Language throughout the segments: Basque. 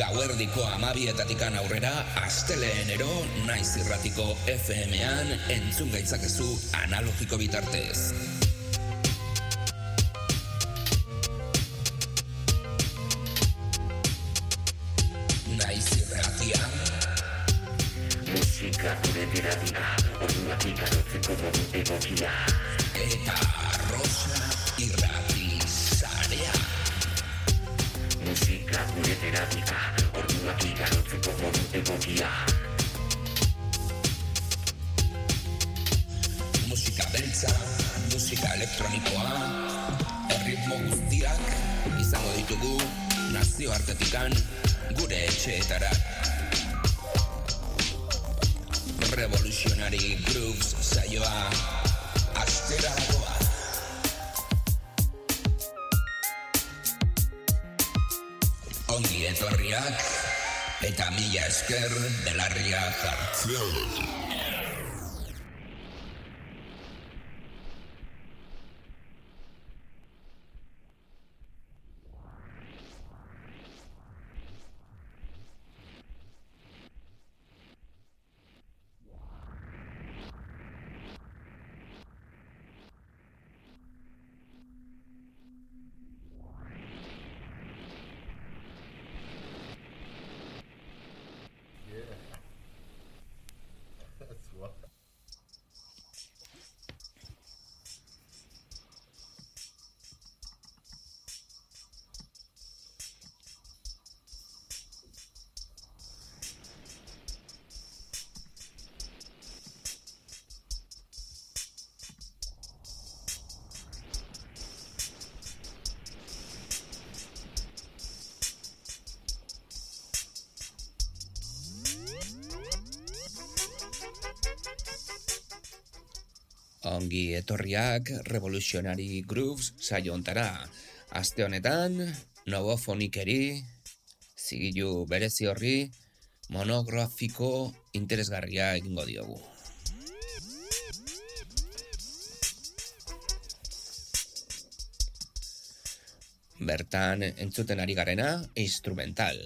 gauerdiko amabietatikan aurrera, asteleenero naiz irratiko FM-an entzun gaitzakezu analogiko bitartez. Naiz irratia. Musika gure dira orduak ikarotzeko modu egokia. Eta Terapika, orduak ikarotzeko modu egokia. Musika beltza, musika elektronikoa, erritmo guztiak izango ditugu nazioartetikan gure etxeetara. Revolutionary Grooves saioa astera Ongi etorriak eta mila esker belarria jartzea. Ongi etorriak Revolutionary Grooves saio ontara. Aste honetan, novofonikeri, zigilu berezi horri, monografiko interesgarria egingo diogu. Bertan entzuten ari garena, instrumental.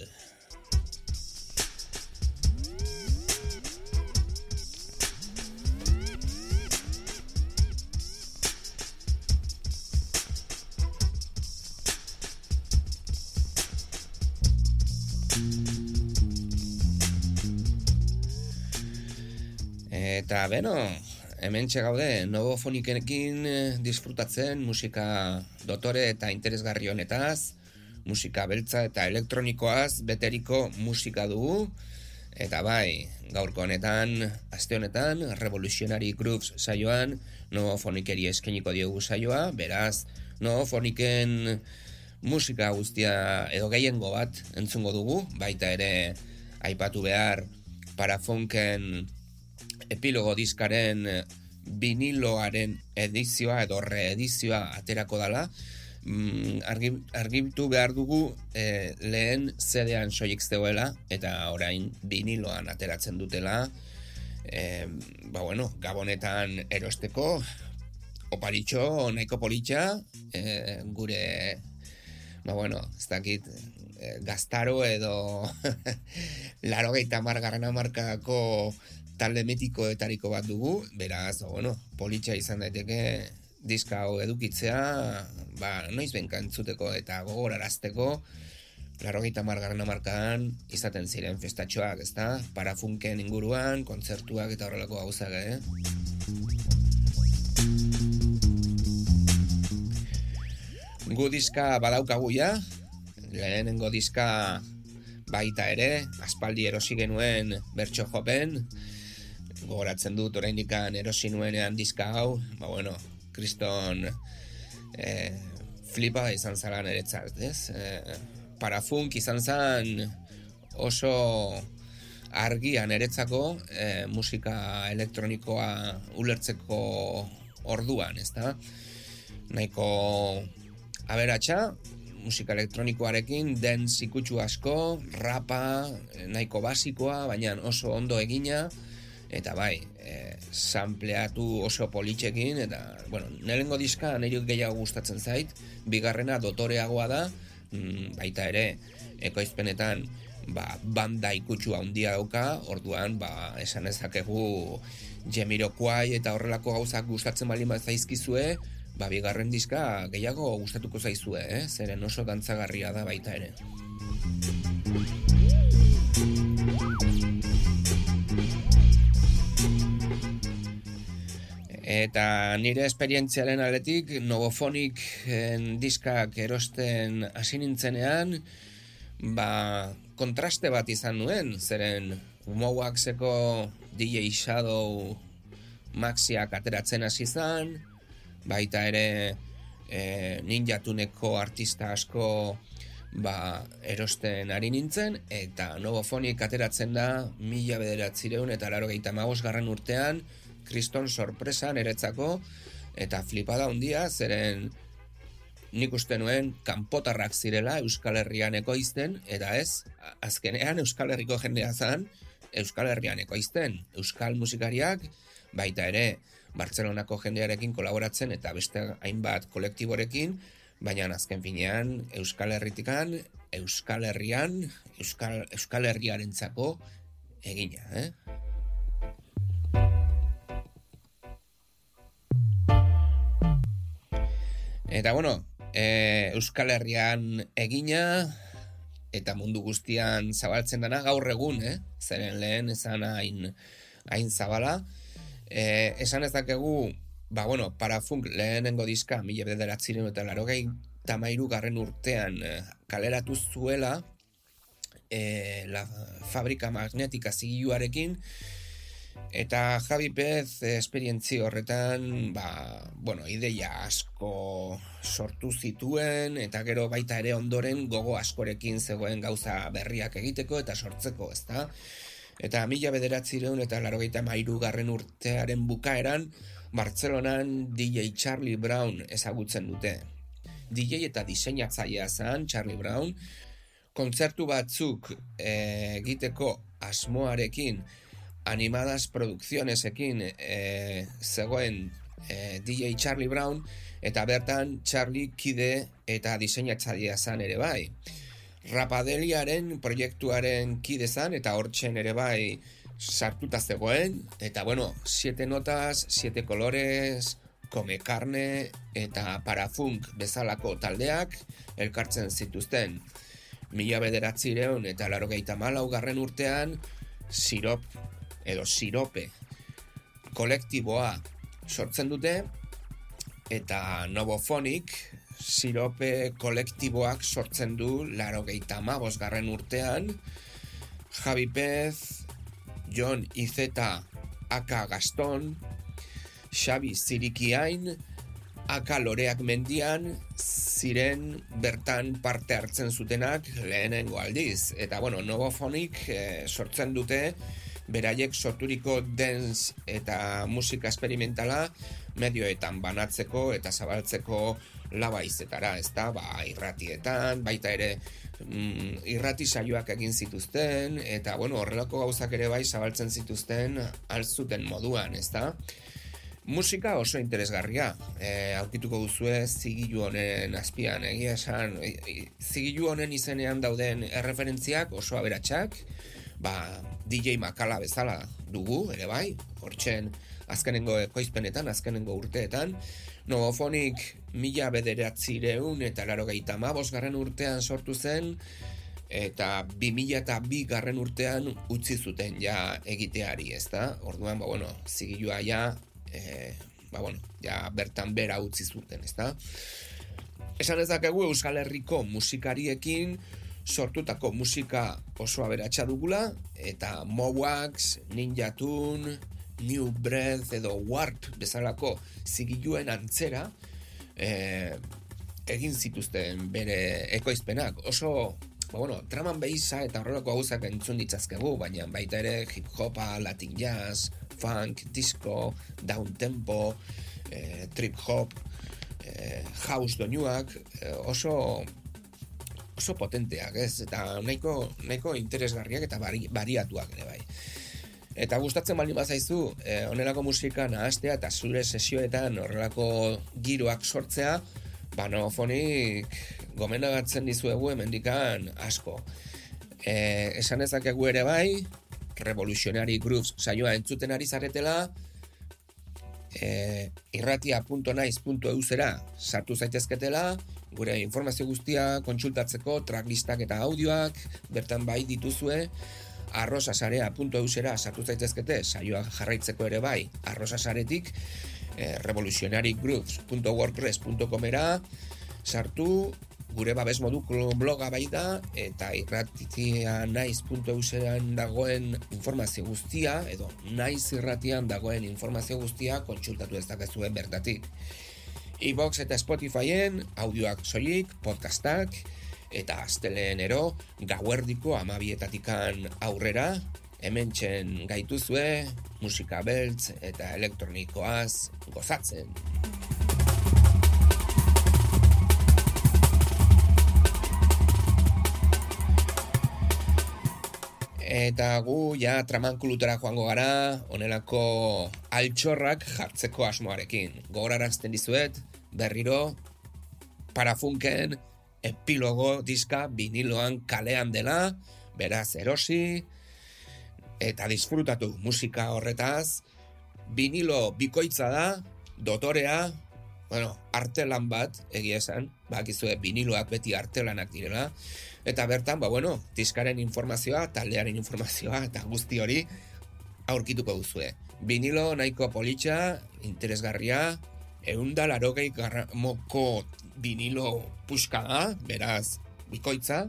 Beno, hemen gaude novofonikenekin eh, disfrutatzen musika dotore eta interesgarri honetaz, musika beltza eta elektronikoaz beteriko musika dugu, eta bai, gaurko honetan, aste honetan, Revolutionary Grooves saioan, novofonikeri eskeniko diogu saioa, beraz, novofoniken musika guztia edo gehiengo bat entzungo dugu, baita ere aipatu behar parafonken epilogo diskaren eh, viniloaren edizioa edo reedizioa aterako dala. Mm, argi, argitu behar dugu eh, lehen zedean soilik zegoela eta orain viniloan ateratzen dutela. Eh, ba bueno, gabonetan erosteko oparitxo nahiko politxa eh, gure ba bueno, ez dakit eh, gaztaro edo laro gehieta margarren amarkako talde mitikoetariko bat dugu, beraz, bueno, politxa izan daiteke diska hau edukitzea, ba, noiz benka eta gogorarazteko, laro gita margarren amarkadan izaten ziren festatxoak, ezta? Parafunken inguruan, kontzertuak eta horrelako gauzak, eh? Gu diska badaukagu ja, lehenengo diska baita ere, aspaldi erosi genuen bertso jopen, gogoratzen dut oraindikan erosi nuenean diska hau, ba bueno, kriston eh, flipa izan zara niretzat, ez? Eh, parafunk izan zen oso argia niretzako eh, musika elektronikoa ulertzeko orduan, ez da? Nahiko aberatsa, musika elektronikoarekin den zikutsu asko, rapa, nahiko basikoa, baina oso ondo egina, eta bai, e, sampleatu oso politxekin, eta, bueno, nirengo diska nire gehiago gustatzen zait, bigarrena dotoreagoa da, mm, baita ere, ekoizpenetan ba, banda ikutsu handia dauka, orduan, ba, esan ezakegu Jemiroquai eta horrelako gauzak gustatzen bali zaizkizue, ba, bigarren diska gehiago gustatuko zaizue, eh? zeren oso dantzagarria da baita ere. Eta nire esperientziaren aletik, Novofonik en, diskak erosten hasi nintzenean, ba, kontraste bat izan nuen, zeren Mowaxeko DJ Shadow Maxiak ateratzen hasi zan, baita ere e, Ninja Tuneko artista asko ba, erosten ari nintzen, eta Novofonik ateratzen da mila bederatzireun eta laro gehieta urtean, kriston sorpresa niretzako, eta flipada handia zeren nik uste nuen kanpotarrak zirela Euskal Herrian ekoizten, eta ez, azkenean Euskal Herriko jendea zan, Euskal Herrian ekoizten. Euskal musikariak, baita ere, Bartzelonako jendearekin kolaboratzen, eta beste hainbat kolektiborekin, baina azken finean Euskal Herritikan, Euskal Herrian, Euskal, Euskal Herriarentzako egina, eh? Eta bueno, e, Euskal Herrian egina eta mundu guztian zabaltzen dana gaur egun, eh? Zeren lehen esan hain, hain zabala. E, esan ez dakegu, ba bueno, parafunk lehenengo diska, mila bederatziren eta larogei tamairu garren urtean e, kaleratu zuela e, la fabrika magnetika zigiluarekin, Eta Javi Pez esperientzi horretan, ba, bueno, ideia asko sortu zituen, eta gero baita ere ondoren gogo askorekin zegoen gauza berriak egiteko eta sortzeko, ezta? Eta mila bederatzireun eta larogeita mairu garren urtearen bukaeran, Bartzelonan DJ Charlie Brown ezagutzen dute. DJ eta diseinatzailea zen Charlie Brown, kontzertu batzuk eh, egiteko asmoarekin, animadas produkzionesekin e, zegoen e, DJ Charlie Brown eta bertan Charlie kide eta diseinatzailea zan ere bai. Rapadeliaren proiektuaren kide zan eta hortzen ere bai sartuta zegoen eta bueno, siete notas, siete colores, come carne eta parafunk bezalako taldeak elkartzen zituzten. Mila bederatzireun eta laro malau garren urtean, sirop edo sirope kolektiboa sortzen dute eta Novofonik sirope kolektiboak sortzen du laro gehieta garren urtean. Javi Pez John Izeta Aka Gaston Xabi Zirikiain Aka Loreak mendian ziren bertan parte hartzen zutenak lehenengo aldiz. Eta bueno, Novofonik eh, sortzen dute beraiek sorturiko dance eta musika esperimentala medioetan banatzeko eta zabaltzeko labaizetara, ez da, ba, irratietan, baita ere mm, irrati saioak egin zituzten, eta bueno, horrelako gauzak ere bai zabaltzen zituzten altzuten moduan, ez da. Musika oso interesgarria, e, aurkituko duzue zigilu honen azpian, egia esan, e, e, zigilu honen izenean dauden erreferentziak oso aberatsak, ba, DJ Makala bezala dugu, ere bai, hortzen azkenengo ekoizpenetan, azkenengo urteetan, Novofonik mila bederatzireun eta laro gaita garren urtean sortu zen, eta bi mila eta bi garren urtean utzi zuten ja egiteari, ez da? Orduan, ba, bueno, zigilua ja, e, ba, bueno, ja bertan bera utzi zuten, ez da? Esan ezakegu Euskal Herriko musikariekin, sortutako musika oso aberatsa dugula eta Mowax, Ninja Tune, New Breath edo Warp bezalako zigiluen antzera e, egin zituzten bere ekoizpenak. Oso, ba, bueno, draman behiza eta horrelako gauzak entzun ditzazkegu, baina baita ere hip-hopa, latin jazz, funk, disco, down tempo, e, trip hop, e, house doinuak, e, oso oso potenteak, ez? Eta nahiko, nahiko interesgarriak eta bari, bariatuak ere bai. Eta gustatzen baldin bazaizu, e, onelako musika nahaztea eta zure sesioetan horrelako giroak sortzea, ba nofonik gomendagatzen dizuegu hemendikan asko. E, esan ezakegu ere bai, Revolutionary Grooves saioa entzuten ari zaretela, e, irratia.naiz.eusera sartu zaitezketela, gure informazio guztia kontsultatzeko, tracklistak eta audioak, bertan bai dituzue, arrosasarea.eusera sartu zaitezkete, saioa jarraitzeko ere bai, arrosasaretik, e, revolutionarygrooves.wordpress.comera sartu, gure babes moduko bloga bai da, eta irratia naiz.euseran dagoen informazio guztia, edo naiz irratian dagoen informazio guztia kontsultatu ez dakezuen bertatik. Ibox eta Spotifyen audioak soilik, podcastak, eta asteleenero gauerdiko amabietatikan aurrera, hemen txen gaituzue, musika beltz eta elektronikoaz gozatzen. Eta gu ja tramankulutera joango gara, onelako altxorrak jartzeko asmoarekin. Gogorarazten dizuet, berriro, parafunken, epilogo diska viniloan kalean dela, beraz erosi, eta disfrutatu musika horretaz, vinilo bikoitza da, dotorea, bueno, artelan bat, egia esan, bakizue viniloak beti artelanak direla, eta bertan, ba, bueno, diskaren informazioa, taldearen informazioa, eta guzti hori aurkituko duzue. Vinilo nahiko politxa, interesgarria, eunda larogei gramoko vinilo puska da, beraz, bikoitza,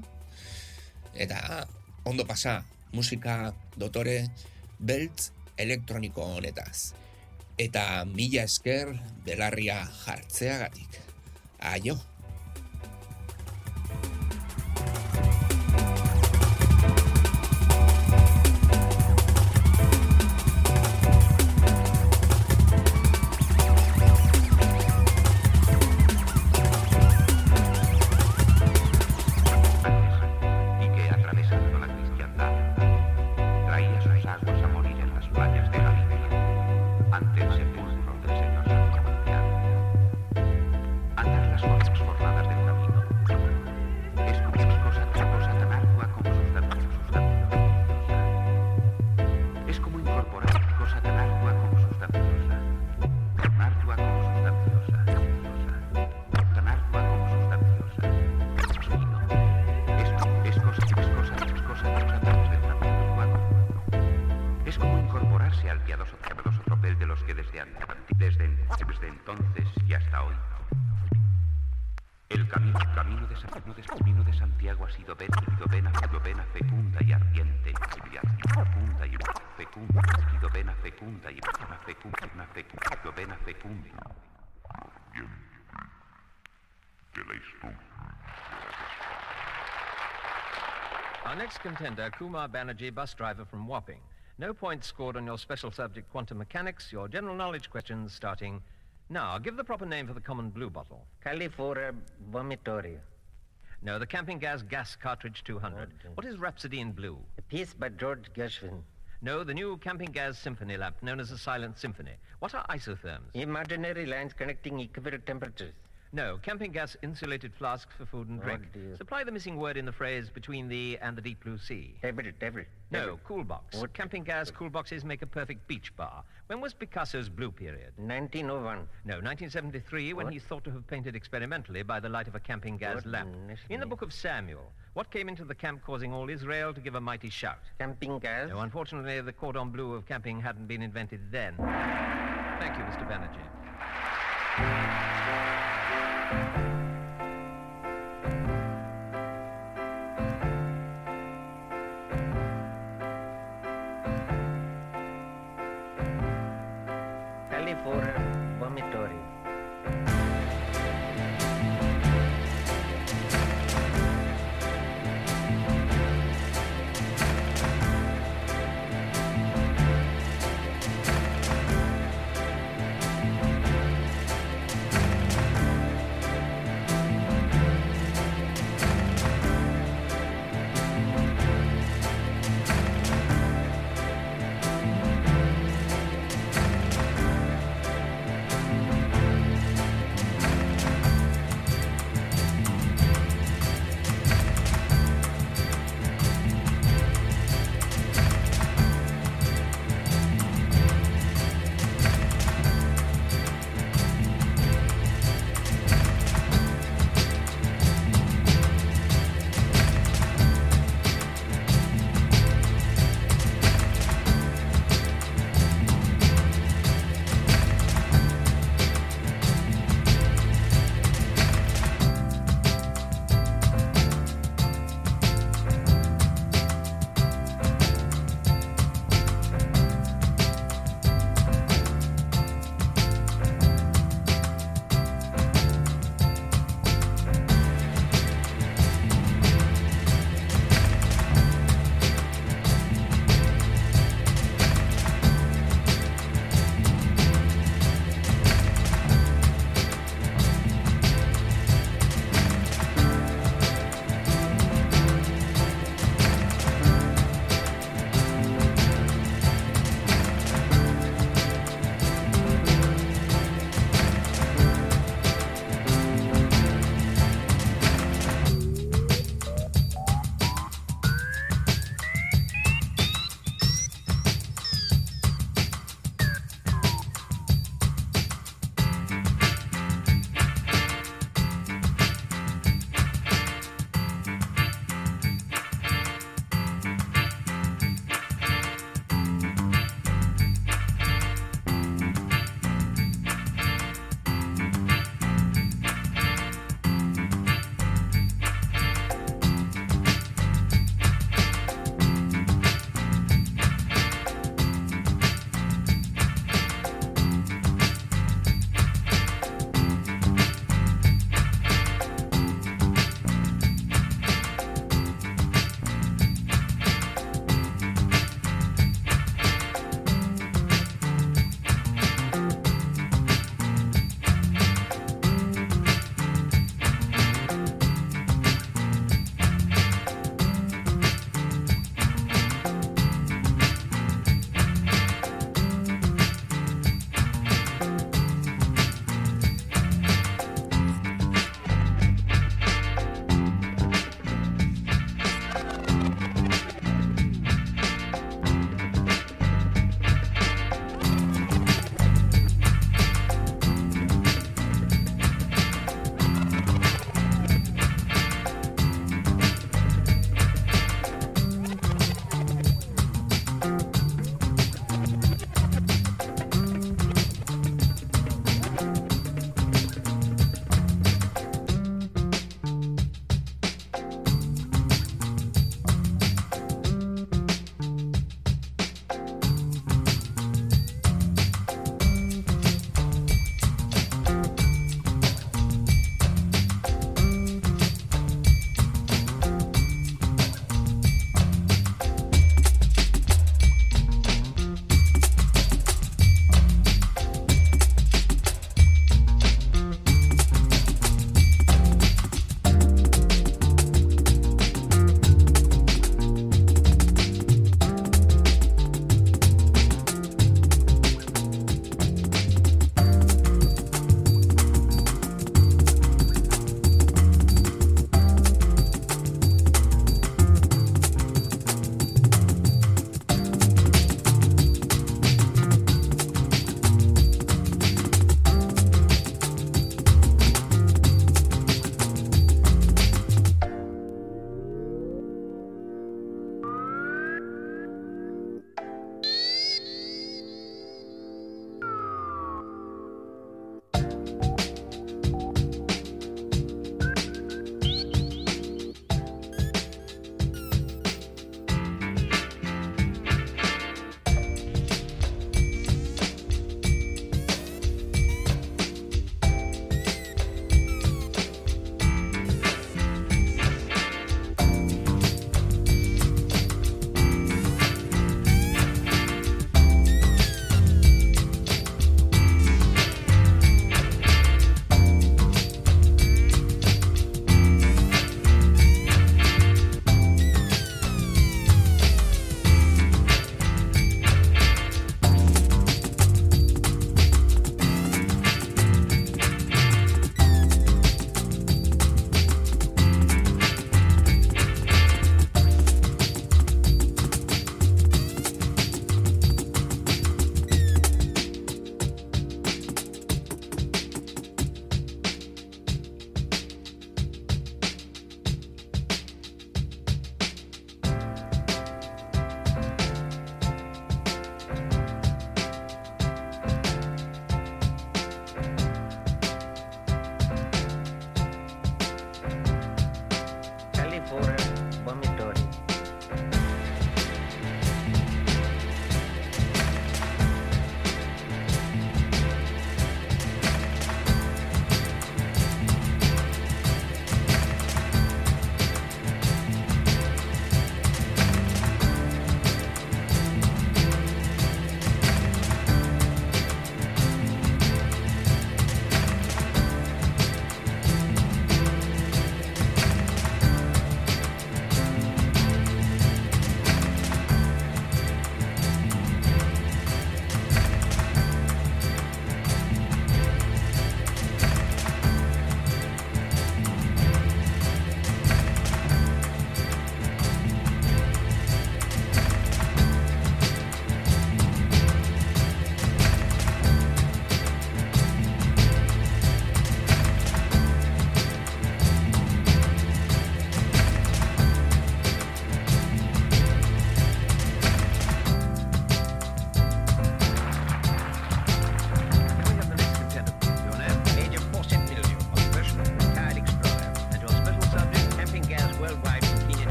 eta ondo pasa, musika dotore beltz elektroniko honetaz. Eta mila esker belarria jartzeagatik. Aio! Contender, Kumar Banerjee, bus driver from Wapping. No points scored on your special subject, quantum mechanics. Your general knowledge questions starting now. Give the proper name for the common blue bottle. Califora vomitoria. No, the camping gas gas cartridge 200. What is Rhapsody in Blue? A piece by George Gershwin. No, the new camping gas symphony lamp known as the silent symphony. What are isotherms? Imaginary lines connecting equivalent temperatures. No, camping gas insulated flasks for food and Oh, drink. dear. Supply the missing word in the phrase between the and the deep blue sea. Table, table. No, cool box. Oh, what? Camping gas cool boxes make a perfect beach bar. When was Picasso's blue period? 1901. No, 1973, when What? he's thought to have painted experimentally by the light of a camping gas What lamp. In the book of Samuel, what came into the camp causing all Israel to give a mighty shout? Camping gas. No, unfortunately, the cordon bleu of camping hadn't been invented then. Thank you, Mr. Banerjee. Thank you.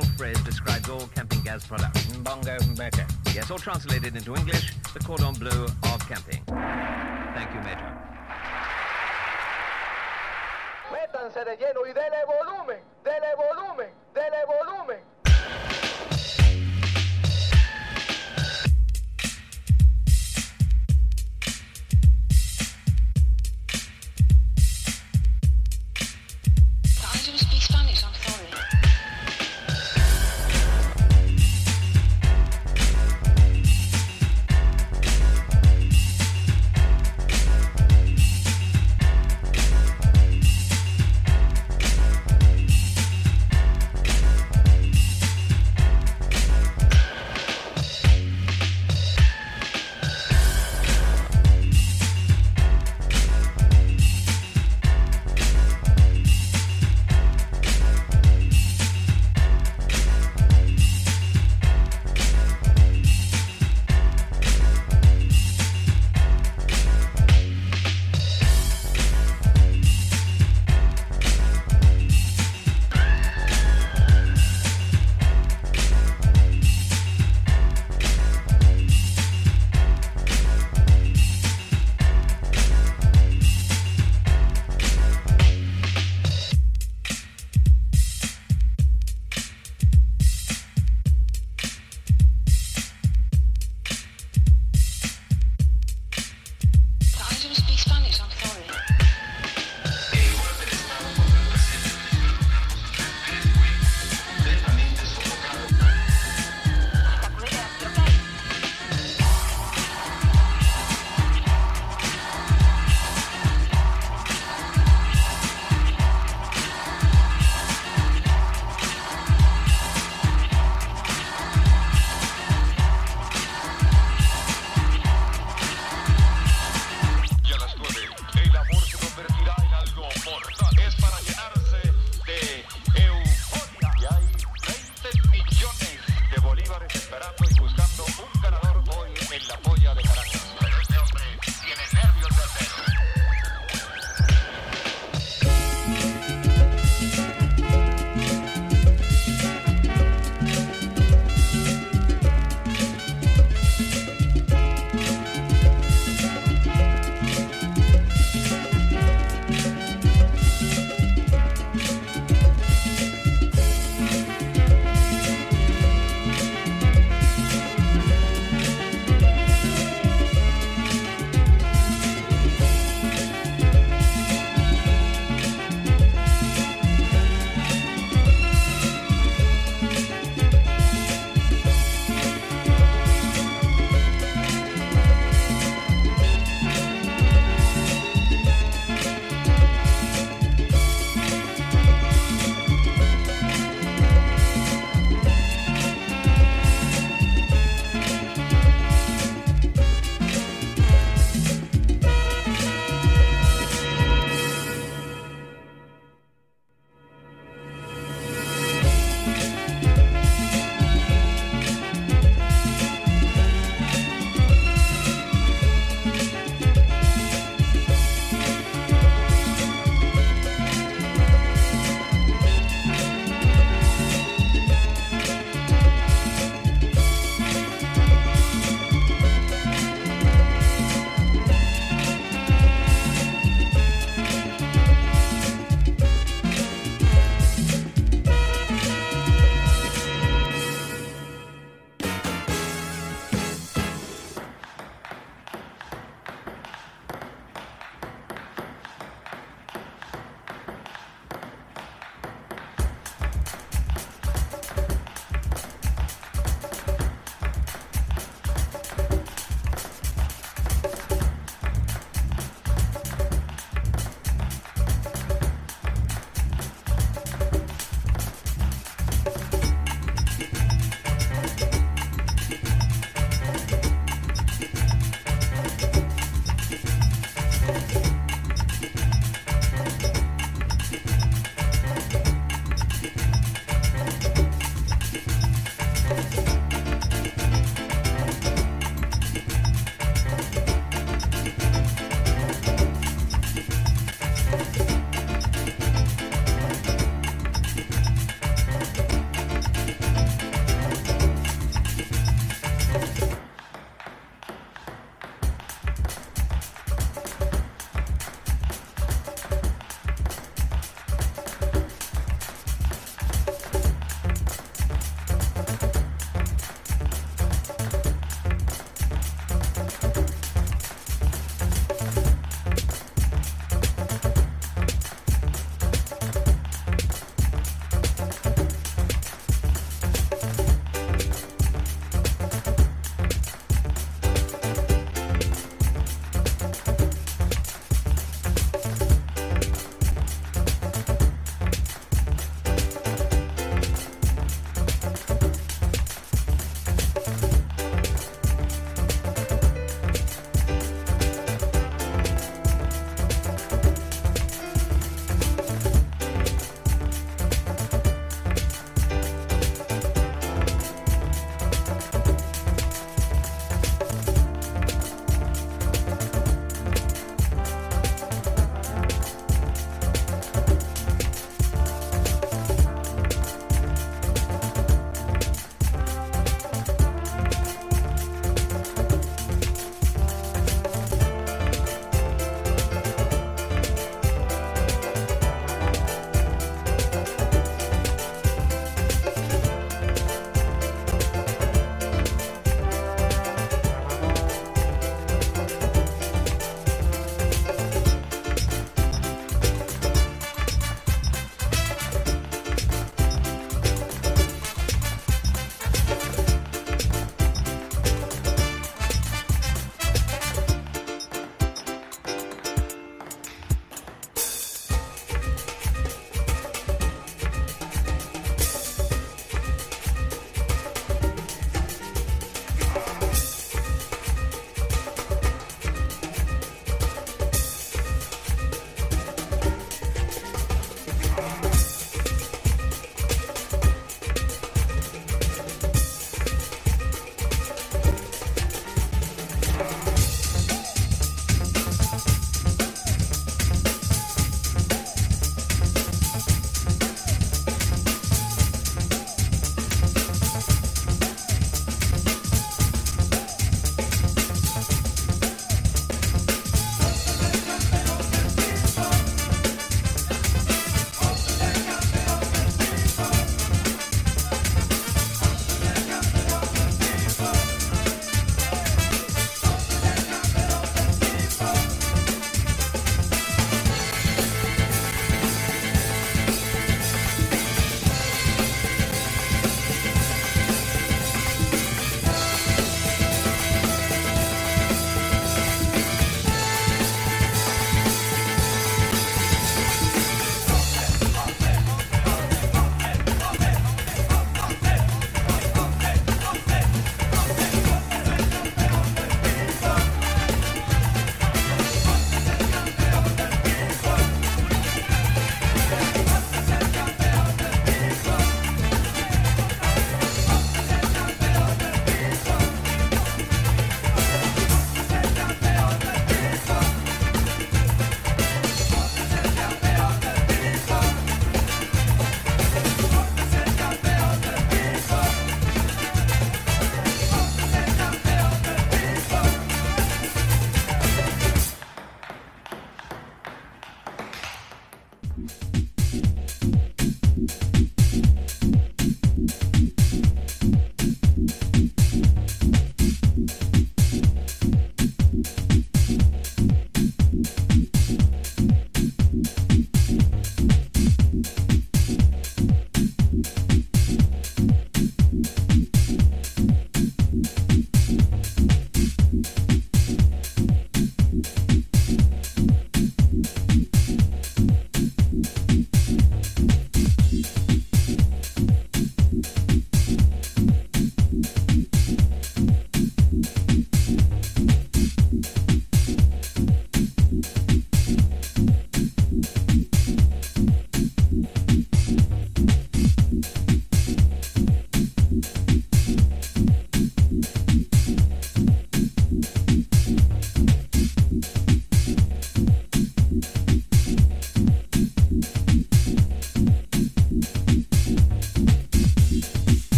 traditional phrase describes all camping gas products. Bongo Major. Yes, all translated into English, the cordon bleu of camping. Thank you, Major. Métanse de lleno y dele volumen, dele volumen, dele volumen.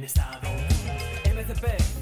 En estado. MCP,